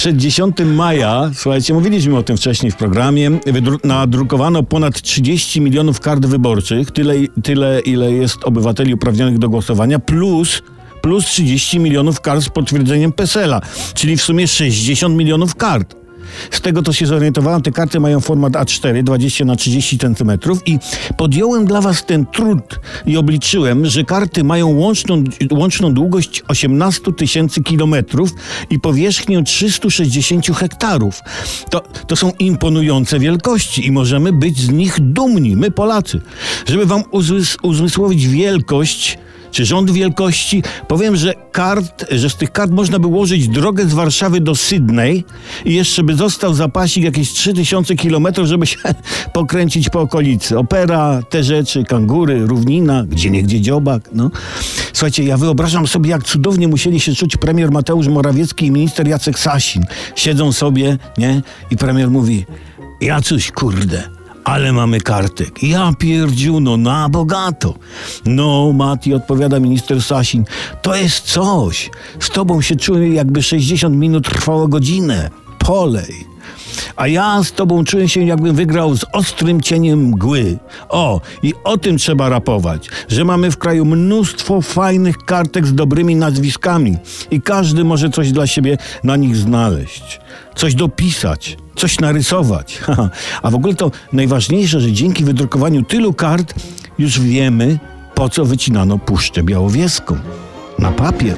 Przed 10 maja, słuchajcie, mówiliśmy o tym wcześniej w programie, nadrukowano ponad 30 milionów kart wyborczych, tyle, tyle ile jest obywateli uprawnionych do głosowania, plus plus 30 milionów kart z potwierdzeniem PESEL-a, czyli w sumie 60 milionów kart. Z tego to się zorientowałem, te karty mają format A4, 20 na 30 cm i podjąłem dla was ten trud i obliczyłem, że karty mają łączną, łączną długość 18 tysięcy kilometrów i powierzchnię 360 hektarów. To, to są imponujące wielkości i możemy być z nich dumni, my Polacy. Żeby wam uzmys- uzmysłowić wielkość czy rząd wielkości. Powiem, że kart, że z tych kart można by ułożyć drogę z Warszawy do Sydney i jeszcze by został zapasik jakieś 3000 kilometrów, żeby się pokręcić po okolicy. Opera, te rzeczy, kangury, równina, gdzie niegdzie dziobak, no. Słuchajcie, ja wyobrażam sobie, jak cudownie musieli się czuć premier Mateusz Morawiecki i minister Jacek Sasin. Siedzą sobie, nie? I premier mówi, Jacuś, kurde, ale mamy kartek. Ja pierdziu, no na bogato. No, Mati, odpowiada minister Sasin, to jest coś. Z tobą się czuję, jakby 60 minut trwało godzinę. Polej. A ja z tobą czuję się, jakbym wygrał z ostrym cieniem mgły. O, i o tym trzeba rapować, że mamy w kraju mnóstwo fajnych kartek z dobrymi nazwiskami i każdy może coś dla siebie na nich znaleźć, coś dopisać, coś narysować. A w ogóle to najważniejsze, że dzięki wydrukowaniu tylu kart już wiemy, po co wycinano Puszczę Białowieską. Na papier.